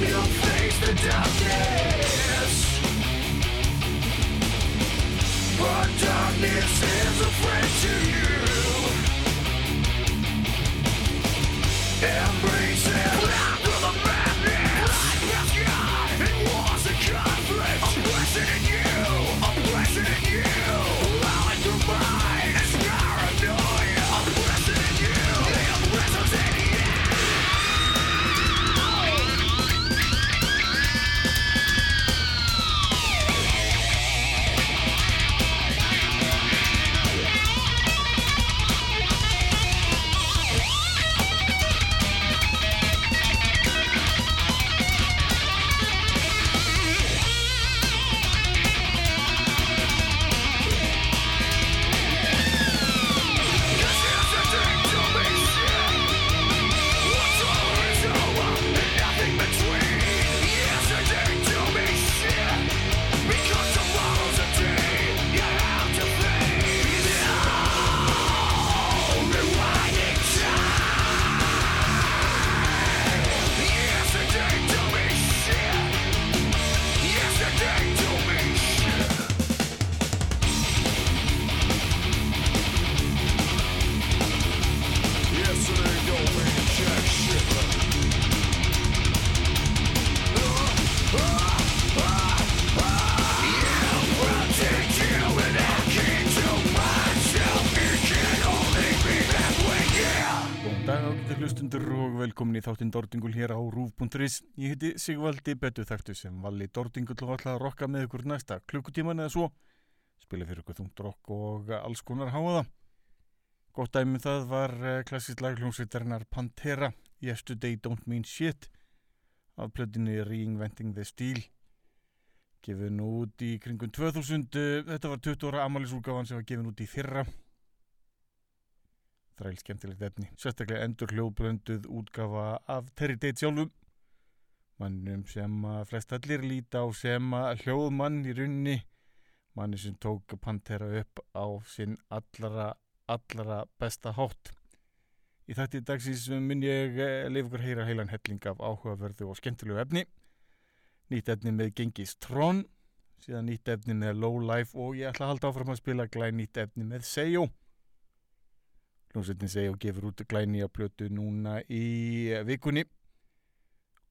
you'll face the darkness. But darkness is a friend to you. Þáttinn Dordingul hér á Rúf.is. Ég heiti Sigvaldi Betu Þaktu sem valli Dordingul og ætla að rokka með ykkur næsta klukkutíman eða svo. Spila fyrir ykkur þungt rokk og alls konar háaða. Gótt dæmið um það var eh, klassist lagljómsveitarnar Pantera, Yesterday Don't Mean Shit af plötinni Reinventing the Steel. Gefin út í kringum 2000, eh, þetta var 20 ára amalisúgafan sem var gefin út í fyrra þræl skemmtilegt efni. Sérstaklega endur hljóðblönduð útgafa af Terry Date sjálfum mannum sem að flest allir líta á sem að hljóðmann í runni manni sem tók Pantera upp á sinn allara, allara besta hátt. Í þætti dagsins mun ég eh, leif okkur heyra heilan helling af áhugaverðu og skemmtilegu efni. Nýtt efni með Gengis Trón, síðan nýtt efni með Low Life og ég ætla að halda áfram að spila glæð nýtt efni með Seyo. Hljómsveitin segi og gefur út glæni að plötu núna í vikunni.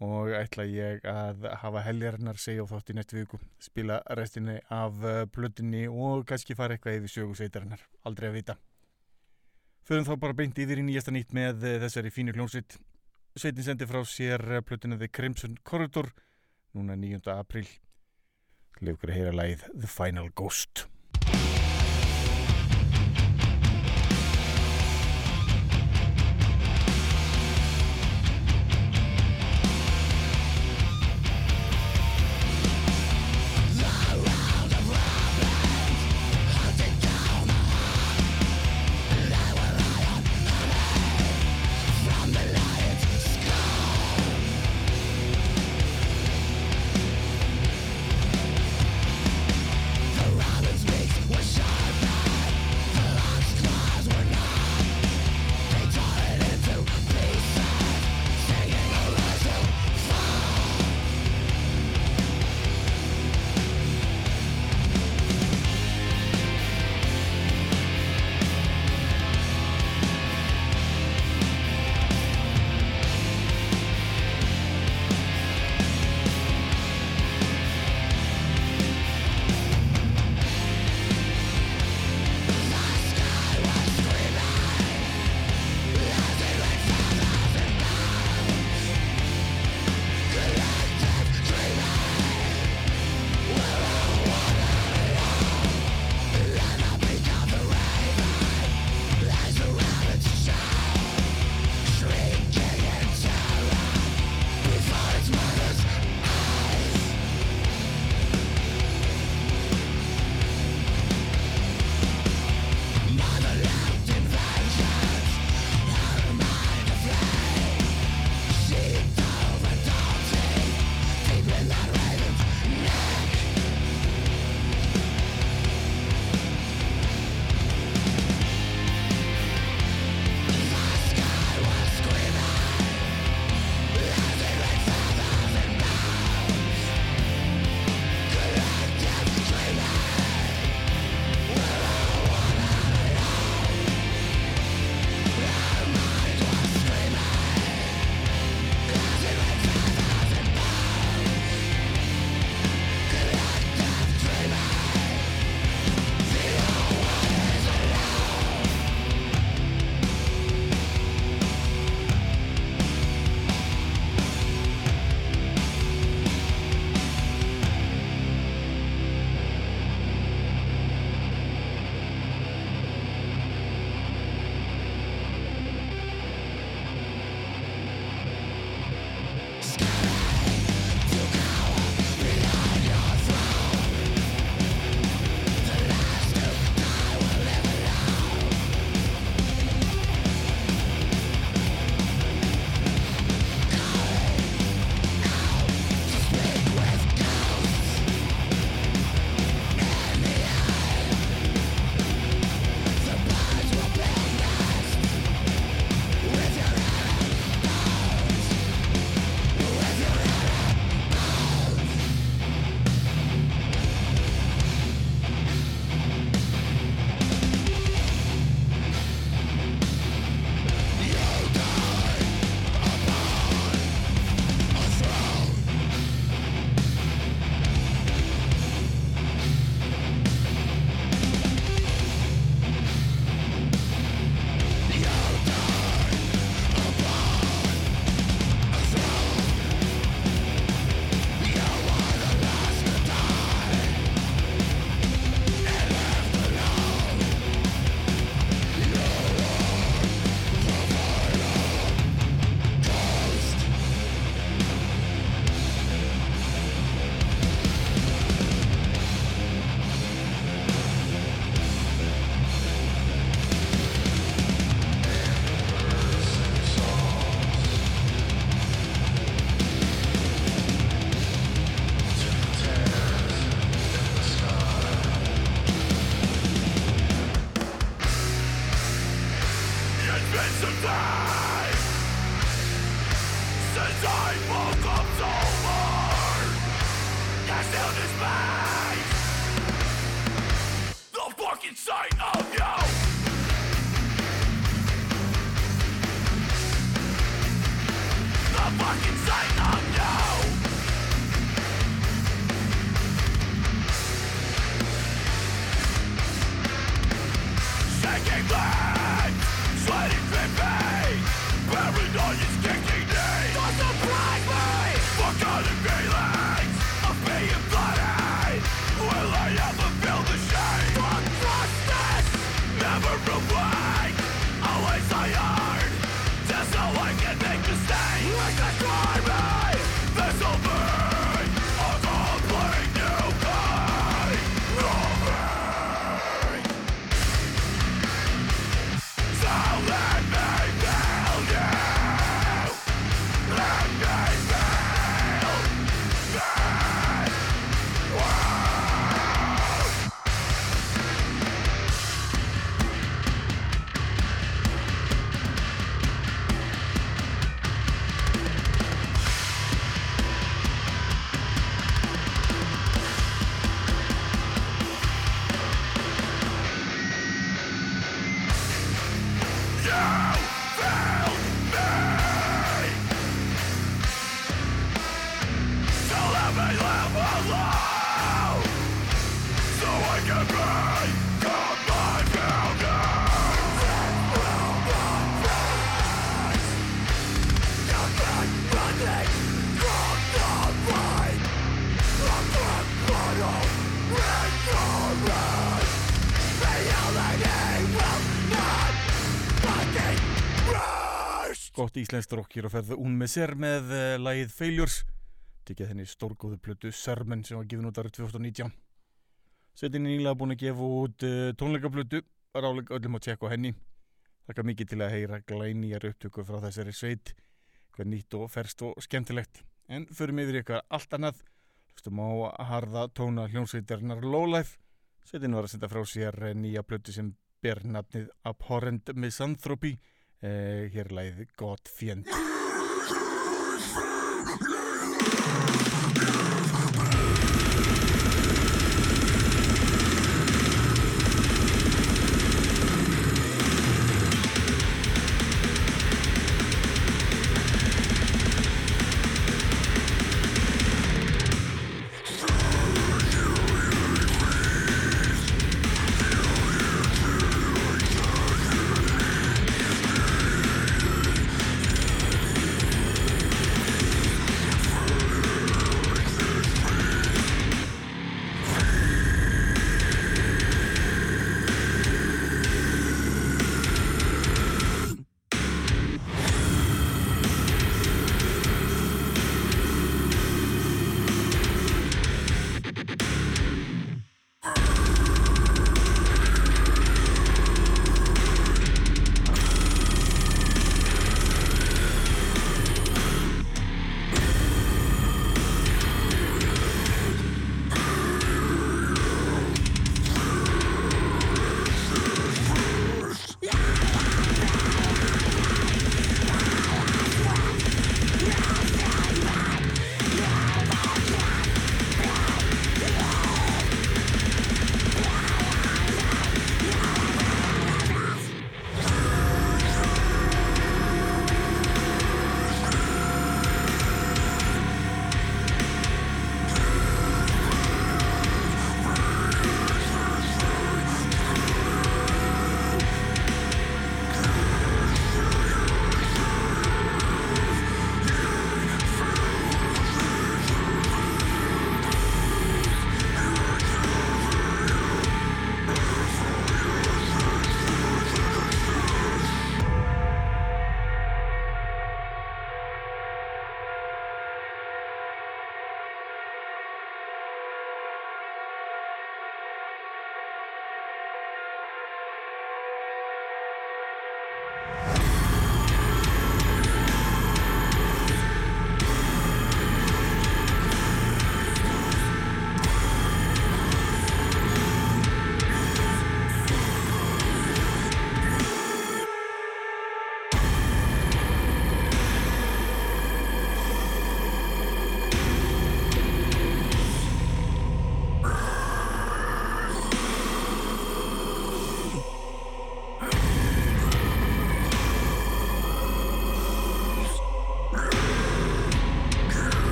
Og ætla ég að hafa heljarnar segja á þátt í nættu viku. Spila restinni af uh, plötunni og kannski fara eitthvað yfir sögursveitarinnar aldrei að vita. Förum þá bara beint yfir í nýjasta nýtt með uh, þessari fínu hljómsveit. Sveitin sendi frá sér uh, plötunni The Crimson Corridor núna 9. april Leifur að heyra lægið The Final Ghost íslenskt rock hér á ferðuún með sér með uh, lagið Failures. Tekið henni stórgóðu plötu Sermon sem var gefin út árið 2019 Setin er nýlega búin að gefa út uh, tónleikaplötu. Ráleik öllum að tjekka henni. Þakka mikið til að heyra glænýjar upptöku frá þessari sveit. Hvað nýtt og ferst og skemmtilegt. En förum yfir eitthvað allt annað. Hlustum á harða tóna hljónsveitarinnar Lowlife. Setin var að senda frá sér eh, nýja plötu sem ber nafnið Abhorrent Misanthropy. eh, hér er lagið God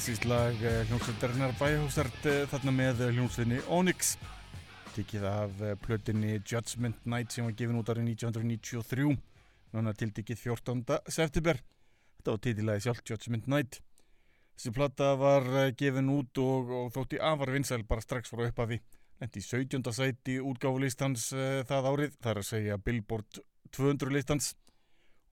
klassísk lag eh, hljómsvöldarinnar bæhúsart eh, þarna með eh, hljómsvöldinni Onyx. Tikið af plötinni Judgment Night sem var gefin út árið 1993 nána til tikið 14. september. Þetta var títilæði sjálf Judgment Night. Þessi platta var gefin út og, og þótti afar vinsæl bara strax frá upphafi. Endi 17. sæti útgáfulistans uh, það árið þar að segja Billboard 200 listans.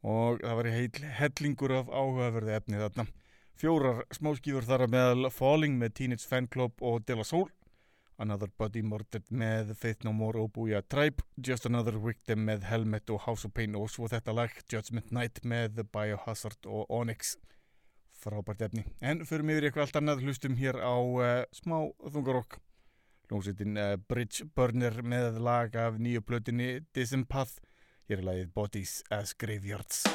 Og það var í heil hellingur af áhugaverði efni þarna. Fjórar smáskífur þar að meðal Falling með Teenage Fan Club og De La Soul, Another Body Murdered með Faith No More og Booyah Tribe, Just Another Victim með Helmet og House of Pain og svo þetta lag Judgment Night með Biohazard og Onyx. Frábært efni. En förum yfir eitthvað allt annað, hlustum hér á uh, smá þungarokk. Lómsveitin uh, eh, Bridge Burner með lag af nýju plötinni Disempath. Hér er lagið Bodies as Graveyards.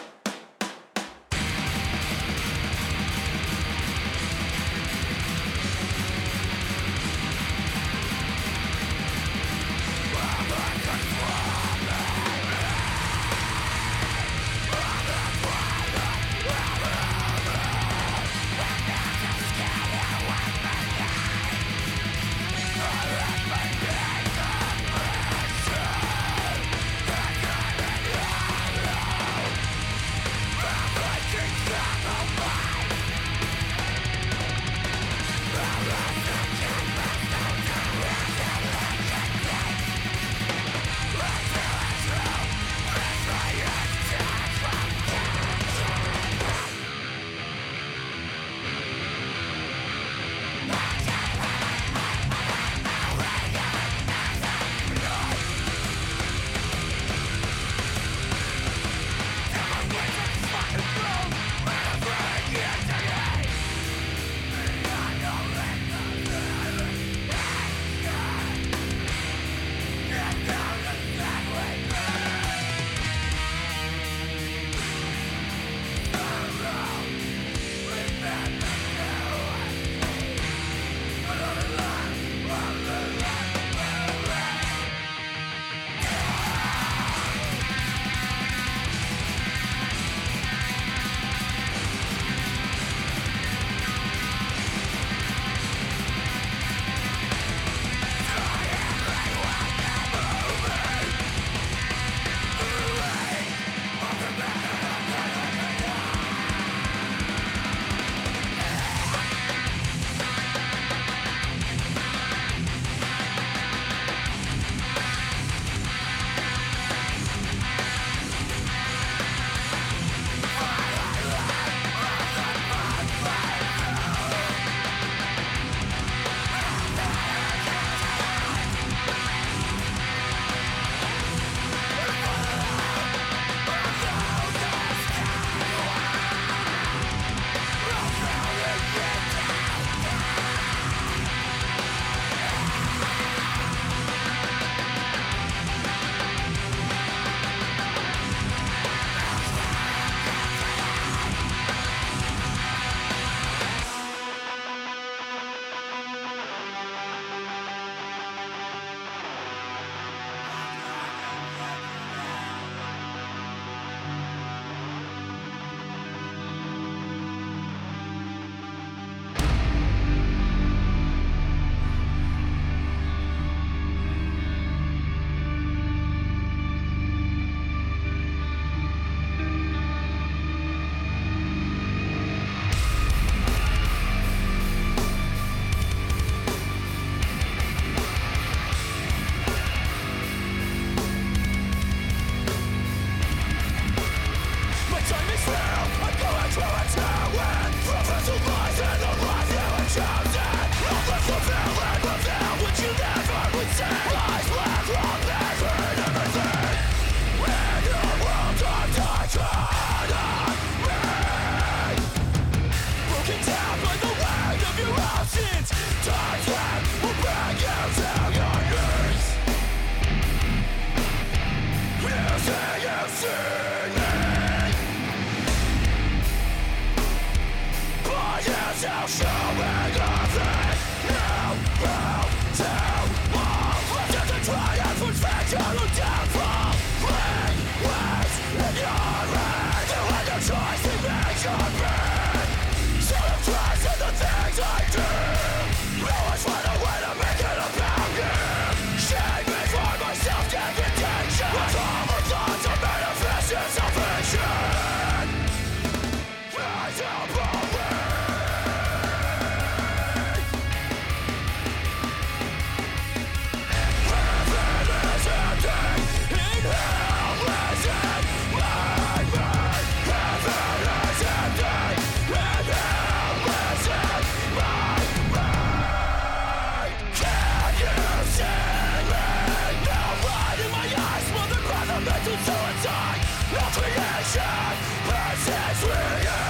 Destruction, but it's real.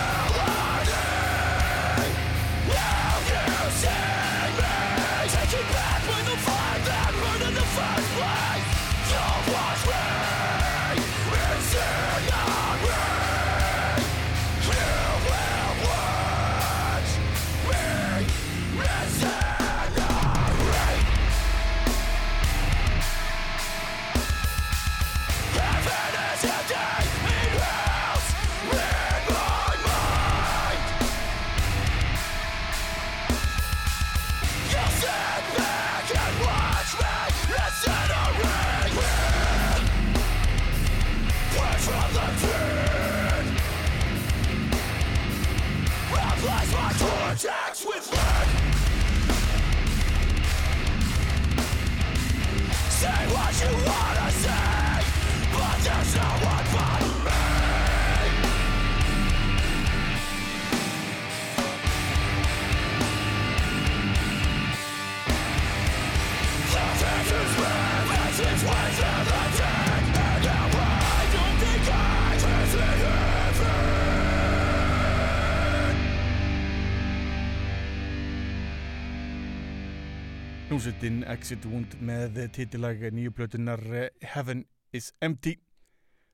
Hljómsveitin Exit Wound með titilag nýju plötunar eh, Heaven is Empty.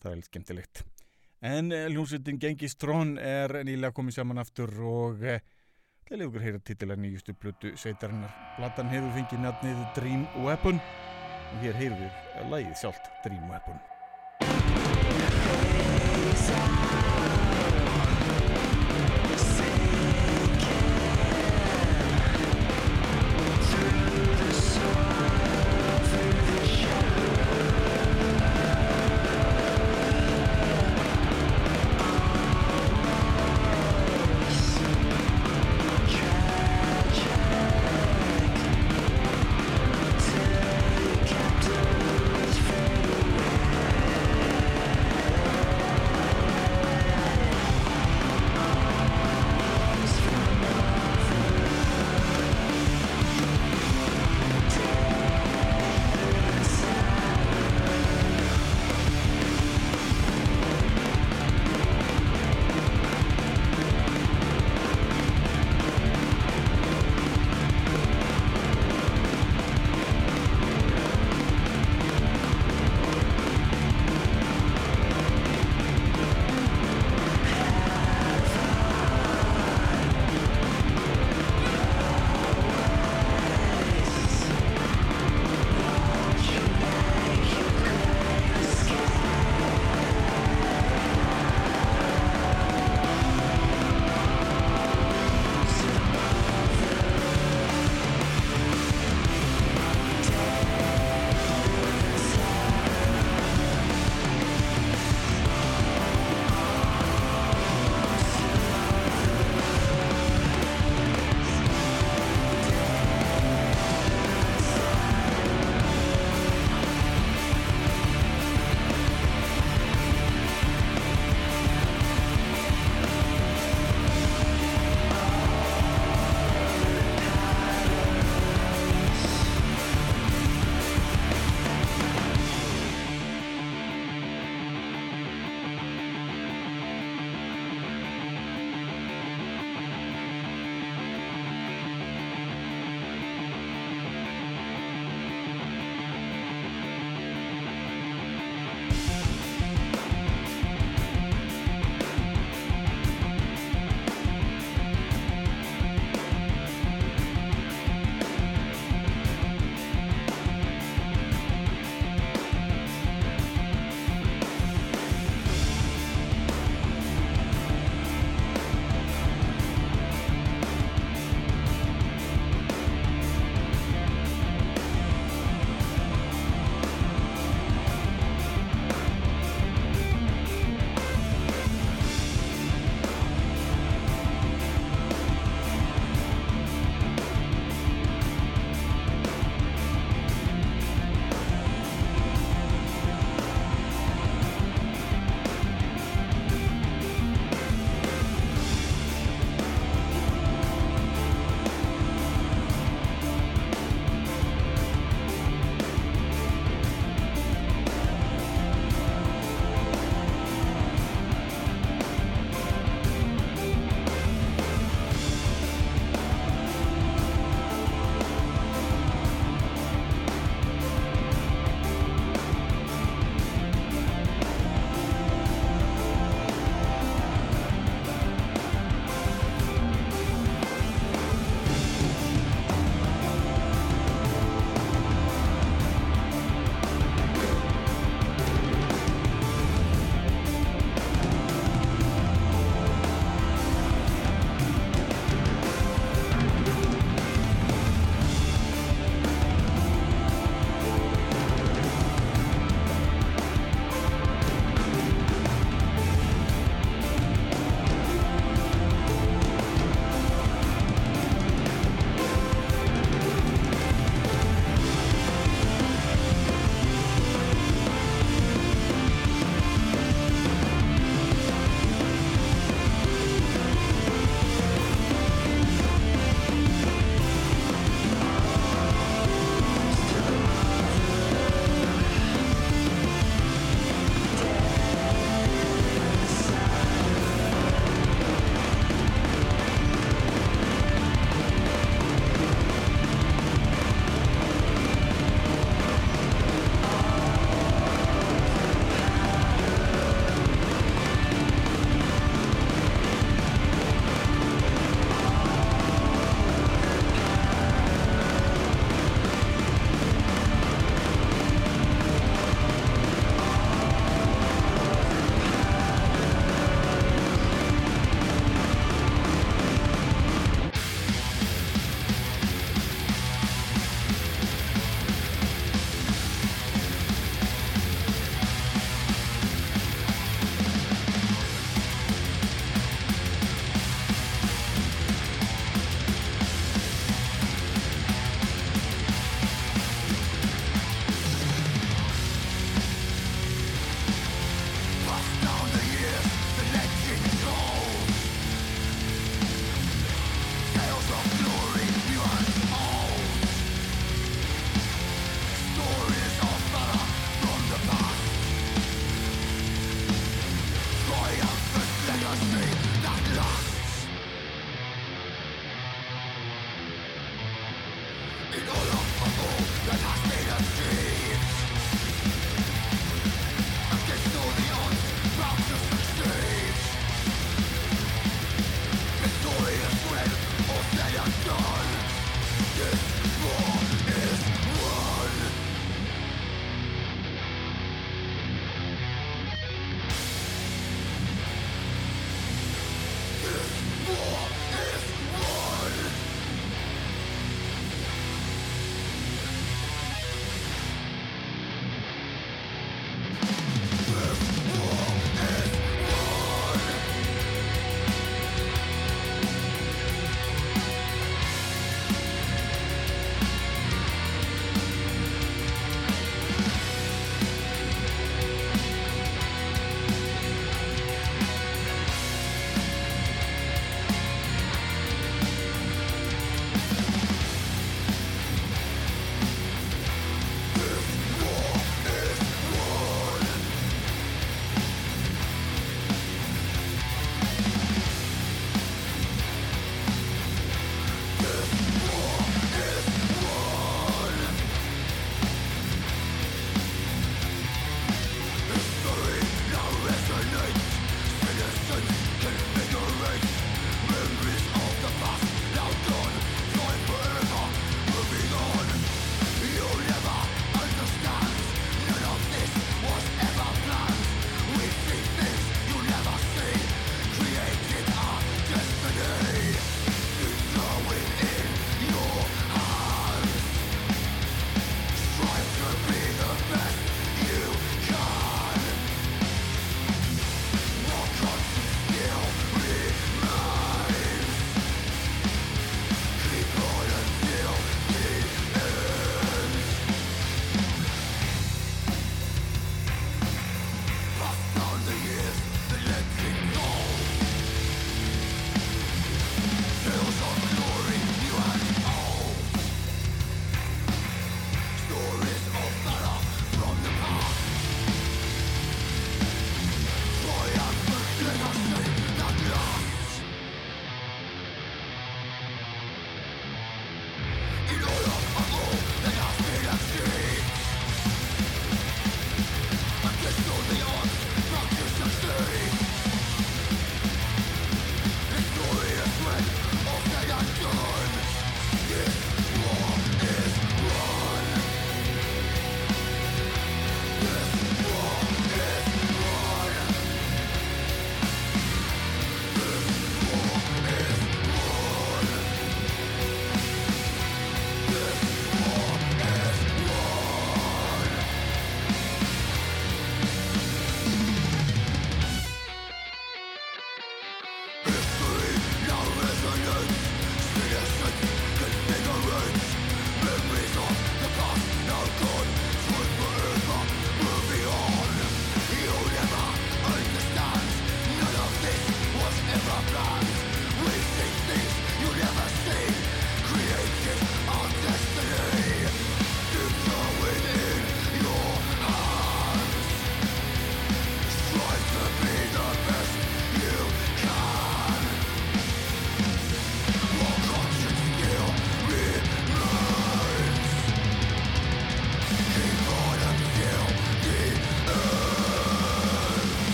Það er skemmtilegt. En eh, hljómsveitin Genghis Tron er nýlega komið saman aftur og eh, er leiður heyra titilag nýjustu plötu sveitarinnar. Platan hefur fengið nafnið Dream Weapon og hér heyrum við lagið sjálft Dream Weapon.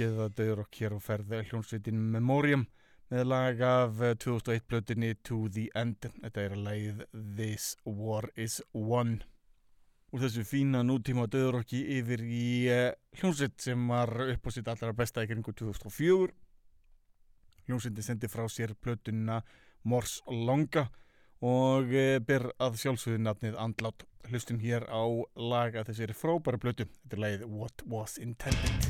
Ágeða döður og hér og ferð hljónsveitin Memoriam með lag af eh, 2001 plötinni To The End. Þetta er að lagið This War Is Won. Úr þessu fína nútíma döðurokki yfir í uh, hljónsveit sem var upp á sitt allra besta í kringu 2004. Hljónsveitin sendi frá sér plötunna Mors Longa og ber að sjálfsögðu nafnið andlát. Hlustum hér á lag að þessari frábæra plötu. Þetta er lagið What Was Intended.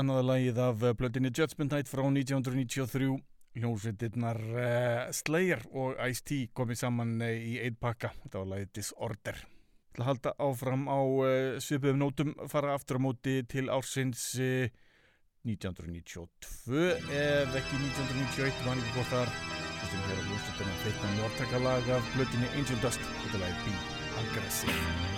Annaða lagið af eh, blöðinni Judgment Night frá 1993 hljómsveitirnar uh, Slayer og Ice-T komið saman uh, í einn pakka. Þetta var lagið Disorder. Til að halda áfram á uh, svipuðum nótum fara aftur á móti til ársins uh, 1992 ef ekki 1991 mann ekki hvort þar. Þessum hér á hljómsveitirna feitna mortakalag af blöðinni Angel Dust. Þetta er lagið Be Aggressive.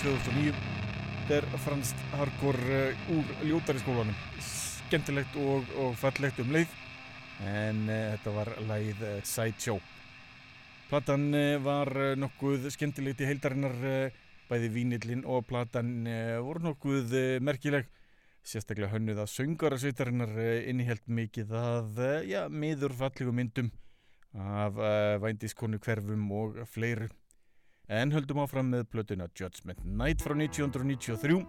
2009 þetta er franskt hardcore uh, úr ljótari skólanum. Skemmtilegt og, og fallegt um leið. En uh, þetta var lagið uh, Sideshow. Platan uh, var nokkuð skemmtilegt í heildarinnar bæði vínillin og platan voru nokkuð merkileg. Sérstaklega hönnuð að söngarasveitarinnar innihjalt mikið að já, miður fallegum myndum af uh, vændiskonu hverfum og fleiru en höldum áfram með blötuna Judgment Night frá 1993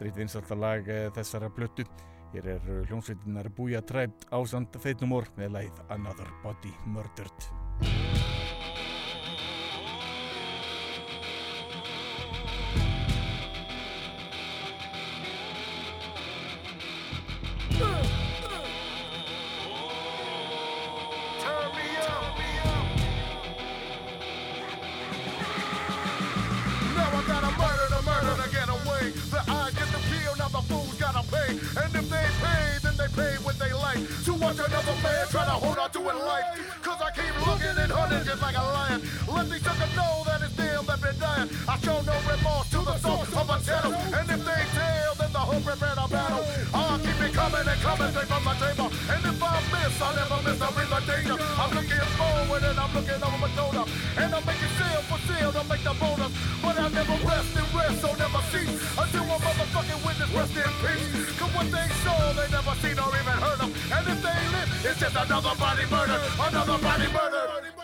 Dreit vinsallta lag uh, þessara blötu Hér er hljómsveitinnar Búja Træbt ásand feitnumor með lagið Another Body Murdered fools gotta pay. And if they pay, then they pay what they like. To watch another man try to hold on to a life. Cause I keep looking and hunting just like a lion. Let these suckers know that it's them that been dying. I show no remorse to the soul of a channel. And if they tell, then the hope prepare a battle. I'll keep it coming and coming straight from my chamber. And if I miss, I never miss a real danger. I'm looking forward and I'm looking over my shoulder. And I'm making seal for seal to make the bonus. But I never rest and rest, so never cease. Until rest in peace. Cause what they saw, they never seen or even heard of. And if they live, it's just another body murder. Another body murder.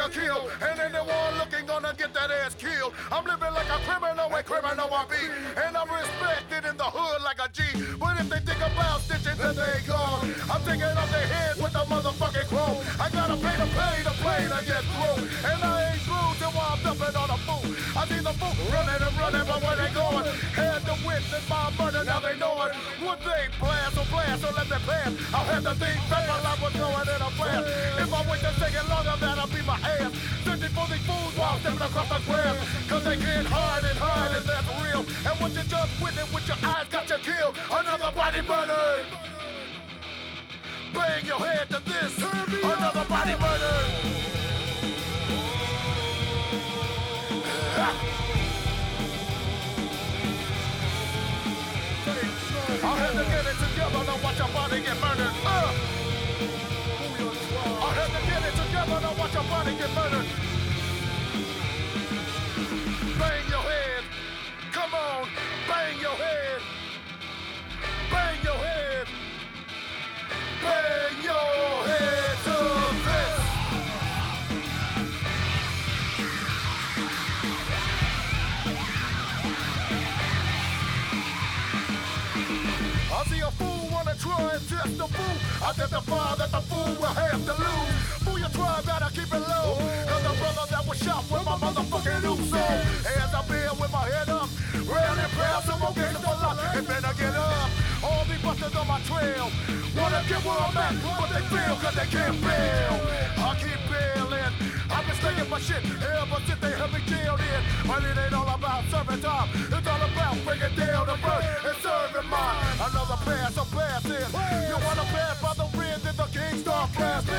A kill. And anyone looking gonna get that ass killed. I'm living like a criminal where criminal I be. And I'm respected in the hood like a G. But if they think about stitching, then they gone. I'm taking off their head with the motherfucking chrome. I gotta pay to pay to play to get through. And I ain't through till I'm dumping on a fool. I see the fool running and running, but where they going? Had to witness my murder, now they know it. Would they blast blast let them pass? I'll have to think back while I was going in a blast. If I wait take it longer, that'll be my ass. Searching for these fools while stepping across the grass. Cause they can't hide and hide, and that's real. And what you just witnessed with your eyes got you killed. Another body murdered. Bang your head to this. Another body murdered. I'll to get it together to watch your body get murdered. Uh. I'll to get it together to watch your body get murdered. Bang your head. Come on. Bang your head. Bang your head. Bang your head and test the fool. That the fool will have to lose. Fool your tribe, gotta keep it low. Cause the brother that was shot with my motherfucking Uso. Hands up here with my head up. Round and proud, some more games for luck. And better get up. All these busters on my trail. Wanna get where I'm at, but they fail cause they can't fail. I keep. Been staying my shit ever since they had me jailed in. But it ain't all about serving time. It's all about breaking down the first and serving mine. Another pass, I'm passing. You wanna pass by the wind, then the king start blasting.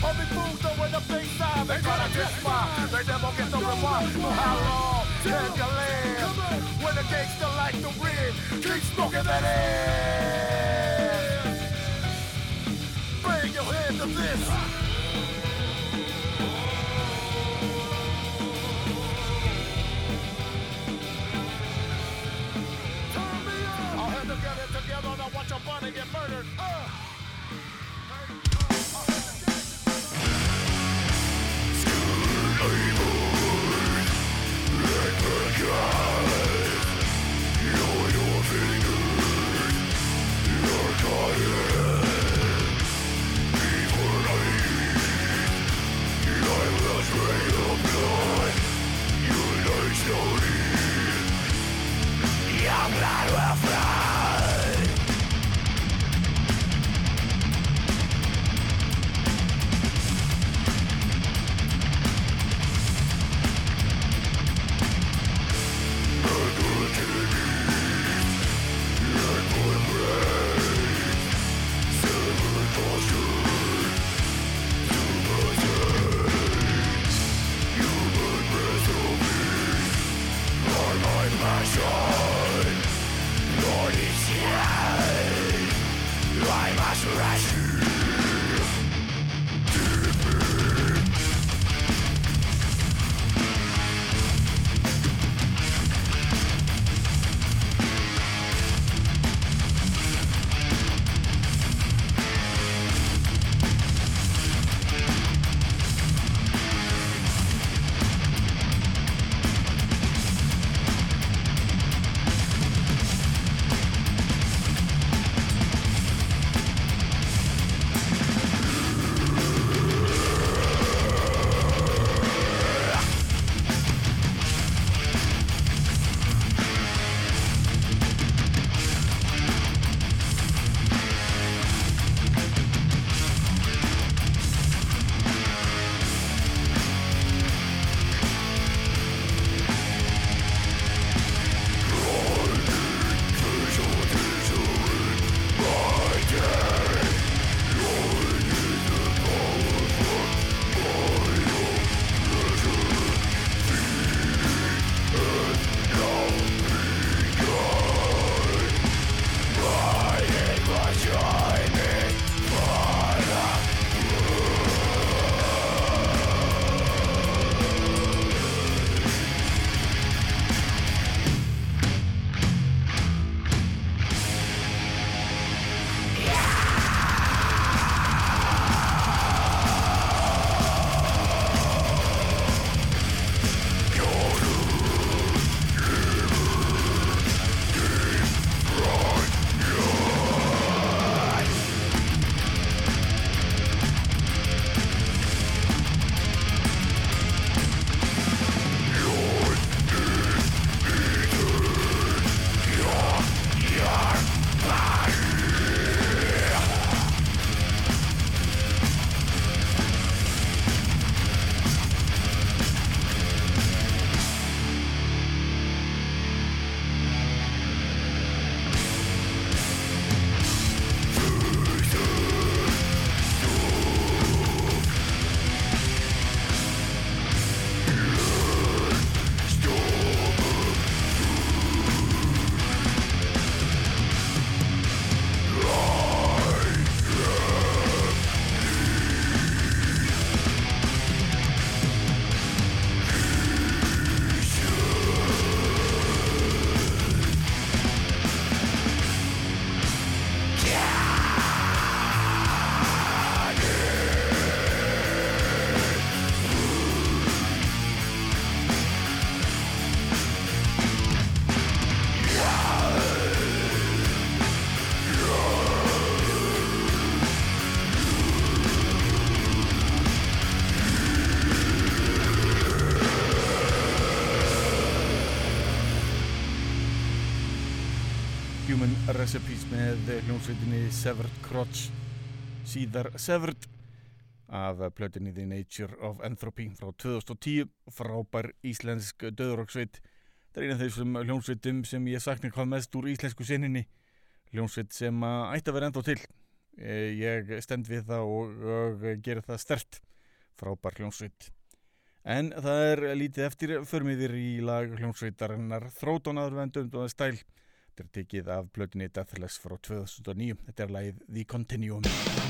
These fools throwing up they side, they try to diss my. They never get the reward for how long can you live? When the gangster like the wind, keep smoking that ass. Bring your head to this. Recipes með hljómsveitinni Severed Crotch síðar Severed af plötinni The Nature of Entropy frá 2010 frábær íslensk döðuroksveit það er eina af þessum hljómsveitum sem ég sakna hvað mest úr íslensku sinninni hljómsveit sem að ætti að vera ennþá til. Eh, ég stend við það og, og gerir það stert frábær hljómsveit. En það er lítið eftir förmiðir í lag hljómsveitarinnar. Þrótónaður vendum og stæl þetta er tekið af plötunni Deathless frá 2009 þetta er lagið The Continuum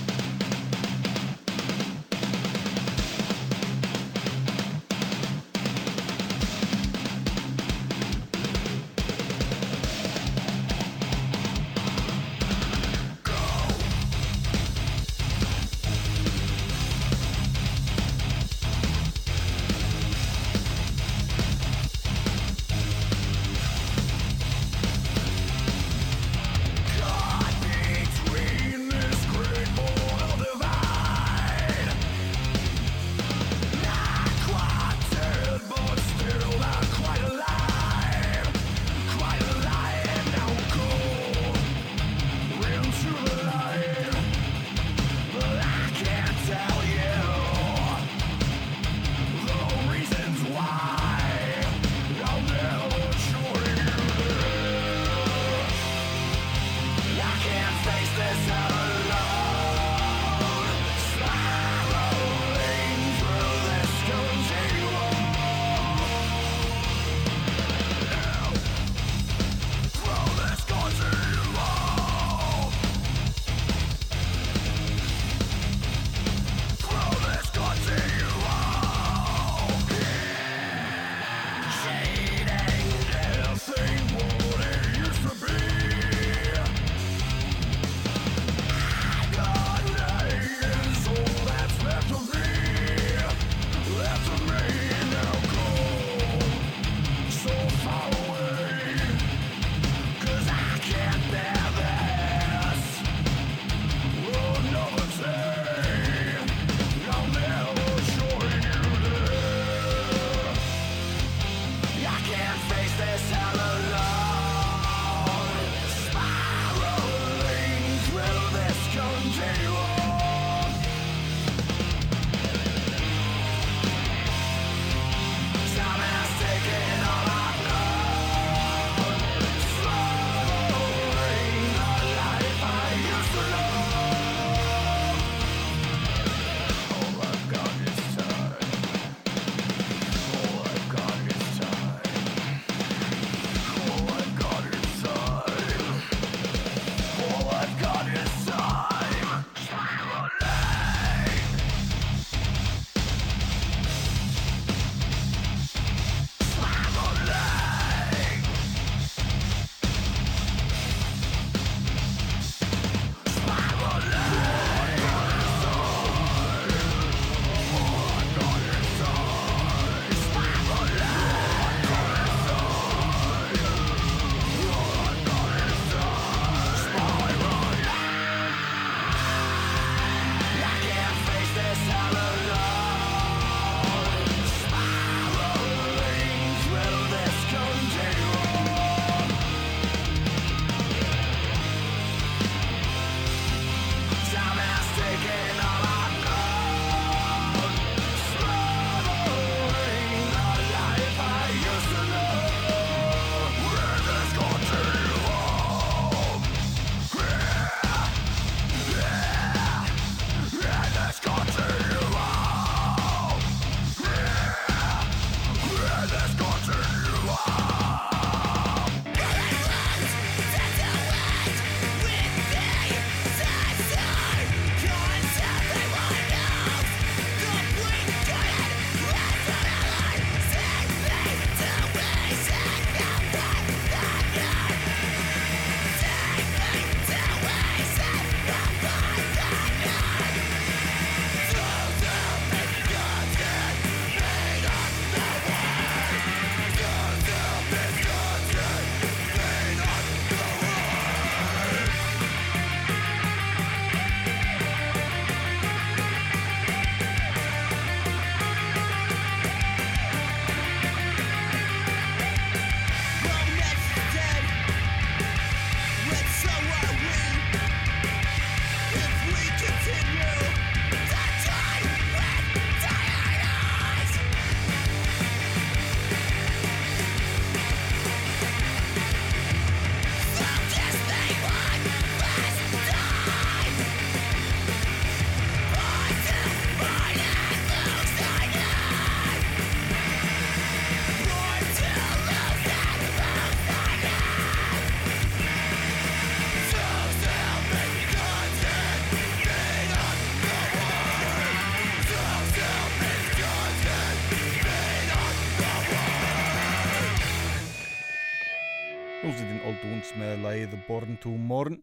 Born to Mourn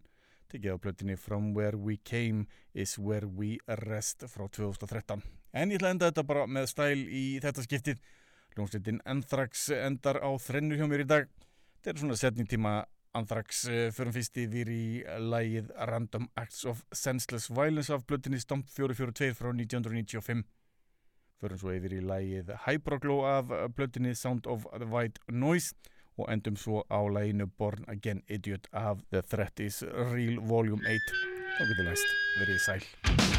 tekið á plötinni From Where We Came Is Where We Rest frá 2013 en ég ætla að enda þetta bara með stæl í þetta skiptið. Ljónsleitin Anthrax endar á þrennu hjá mér í dag. Þetta er svona setningtíma Anthrax eh, förum fyrst yfir í lægið Random Acts of Senseless Violence af plötinni Stomp 442 frá 1995 förum svo yfir í lægið Hyperglow af plötinni Sound of the White Noise og endum svo á læginu Born Again Idiot af The 30's Real Volume 8 þá getur læst, verið sæl.